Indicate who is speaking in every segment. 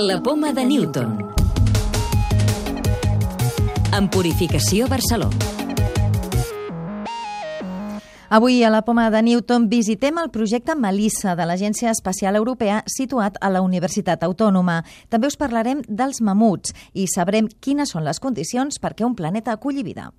Speaker 1: La poma de Newton. En Purificació Barcelona.
Speaker 2: Avui a la Poma de Newton visitem el projecte Melissa de l'Agència Espacial Europea situat a la Universitat Autònoma. També us parlarem dels mamuts i sabrem quines són les condicions perquè un planeta aculli vida.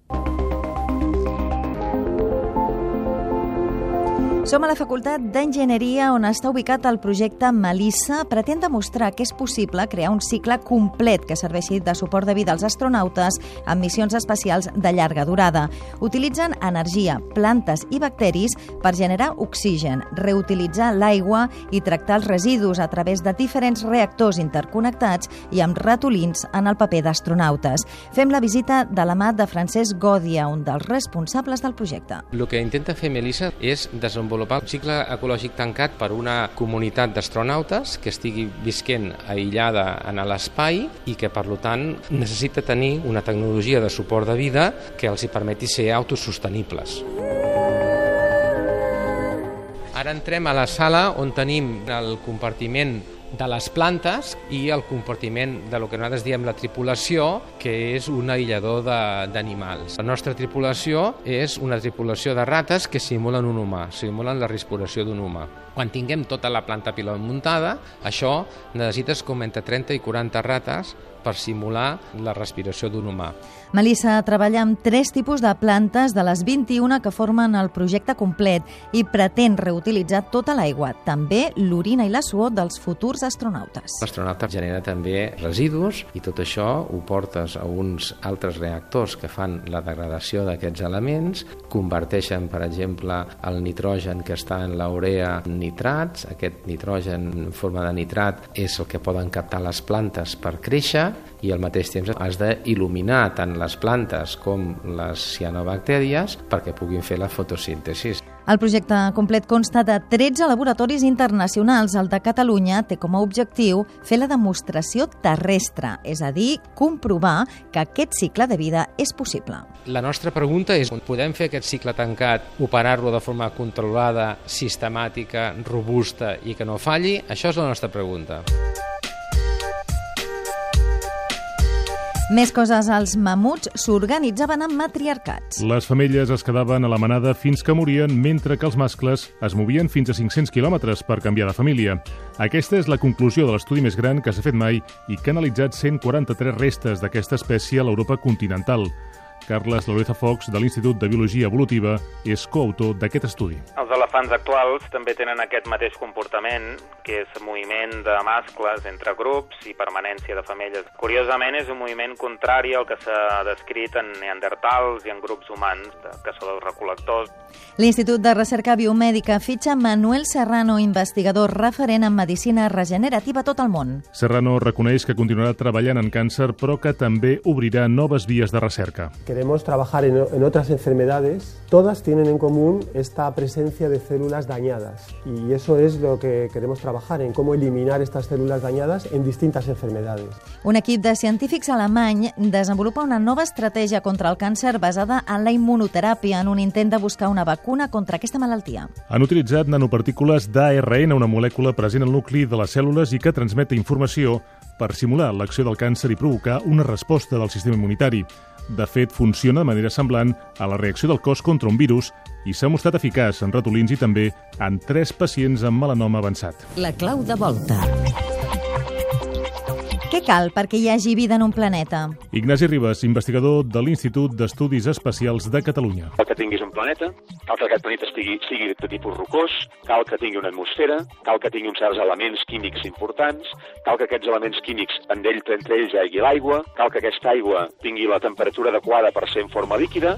Speaker 2: Som a la Facultat d'Enginyeria on està ubicat el projecte Melissa. Pretén demostrar que és possible crear un cicle complet que serveixi de suport de vida als astronautes en missions espacials de llarga durada. Utilitzen energia, plantes i bacteris per generar oxigen, reutilitzar l'aigua i tractar els residus a través de diferents reactors interconnectats i amb ratolins en el paper d'astronautes. Fem la visita de la mà de Francesc Gòdia, un dels responsables del projecte.
Speaker 3: El que intenta fer Melissa és desenvolupar desenvolupar un cicle ecològic tancat per una comunitat d'astronautes que estigui visquent aïllada en l'espai i que, per tant, necessita tenir una tecnologia de suport de vida que els hi permeti ser autosostenibles. Ara entrem a la sala on tenim el compartiment de les plantes i el compartiment de lo que nosaltres diem la tripulació, que és un aïllador d'animals. La nostra tripulació és una tripulació de rates que simulen un humà, simulen la respiració d'un humà. Quan tinguem tota la planta pilot muntada, això necessites com entre 30 i 40 rates per simular la respiració d'un humà.
Speaker 2: Melissa treballa amb tres tipus de plantes de les 21 que formen el projecte complet i pretén reutilitzar tota l'aigua, també l'orina i la suor dels futurs astronautes.
Speaker 3: L'astronauta genera també residus i tot això ho portes a uns altres reactors que fan la degradació d'aquests elements, converteixen, per exemple, el nitrogen que està en l'urea en nitrats, aquest nitrogen en forma de nitrat és el que poden captar les plantes per créixer i al mateix temps has d'il·luminar tant les plantes com les cianobactèries perquè puguin fer la fotosíntesi.
Speaker 2: El projecte complet consta de 13 laboratoris internacionals. El de Catalunya té com a objectiu fer la demostració terrestre, és a dir, comprovar que aquest cicle de vida és possible.
Speaker 3: La nostra pregunta és, podem fer aquest cicle tancat, operar-lo de forma controlada, sistemàtica, robusta i que no falli? Això és la nostra pregunta.
Speaker 2: Més coses, els mamuts s'organitzaven en matriarcats.
Speaker 4: Les femelles es quedaven a la manada fins que morien, mentre que els mascles es movien fins a 500 quilòmetres per canviar de família. Aquesta és la conclusió de l'estudi més gran que s'ha fet mai i que ha analitzat 143 restes d'aquesta espècie a l'Europa continental. Carles Loreza Fox, de l'Institut de Biologia Evolutiva, és coautor d'aquest estudi.
Speaker 5: Els elefants actuals també tenen aquest mateix comportament, que és moviment de mascles entre grups i permanència de femelles. Curiosament, és un moviment contrari al que s'ha descrit en neandertals i en grups humans, que són els recolectors.
Speaker 2: L'Institut de Recerca Biomèdica fitxa Manuel Serrano, investigador referent en medicina regenerativa a tot el món.
Speaker 4: Serrano reconeix que continuarà treballant en càncer, però que també obrirà noves vies de recerca.
Speaker 6: Queremos trabajar en, en otras enfermedades. Todas tienen en común esta presencia de células dañadas y eso es lo que queremos trabajar, en cómo eliminar estas células dañadas en distintas enfermedades.
Speaker 2: Un equip de científics alemany desenvolupa una nova estratègia contra el càncer basada en la immunoteràpia en un intent de buscar una vacuna contra aquesta malaltia.
Speaker 4: Han utilitzat nanopartícules d'ARN, una molècula present al nucli de les cèl·lules i que transmet informació per simular l'acció del càncer i provocar una resposta del sistema immunitari. De fet, funciona de manera semblant a la reacció del cos contra un virus i s'ha mostrat eficaç en ratolins i també en tres pacients amb melanoma avançat.
Speaker 1: La clau de volta.
Speaker 2: Què cal perquè hi hagi vida en un planeta?
Speaker 4: Ignasi Ribas, investigador de l'Institut d'Estudis Espacials de Catalunya.
Speaker 7: Cal que tinguis un planeta, cal que aquest planeta estigui, sigui de tipus rocós, cal que tingui una atmosfera, cal que tingui uns certs elements químics importants, cal que aquests elements químics en ell, entre ells hi hagi l'aigua, cal que aquesta aigua tingui la temperatura adequada per ser en forma líquida,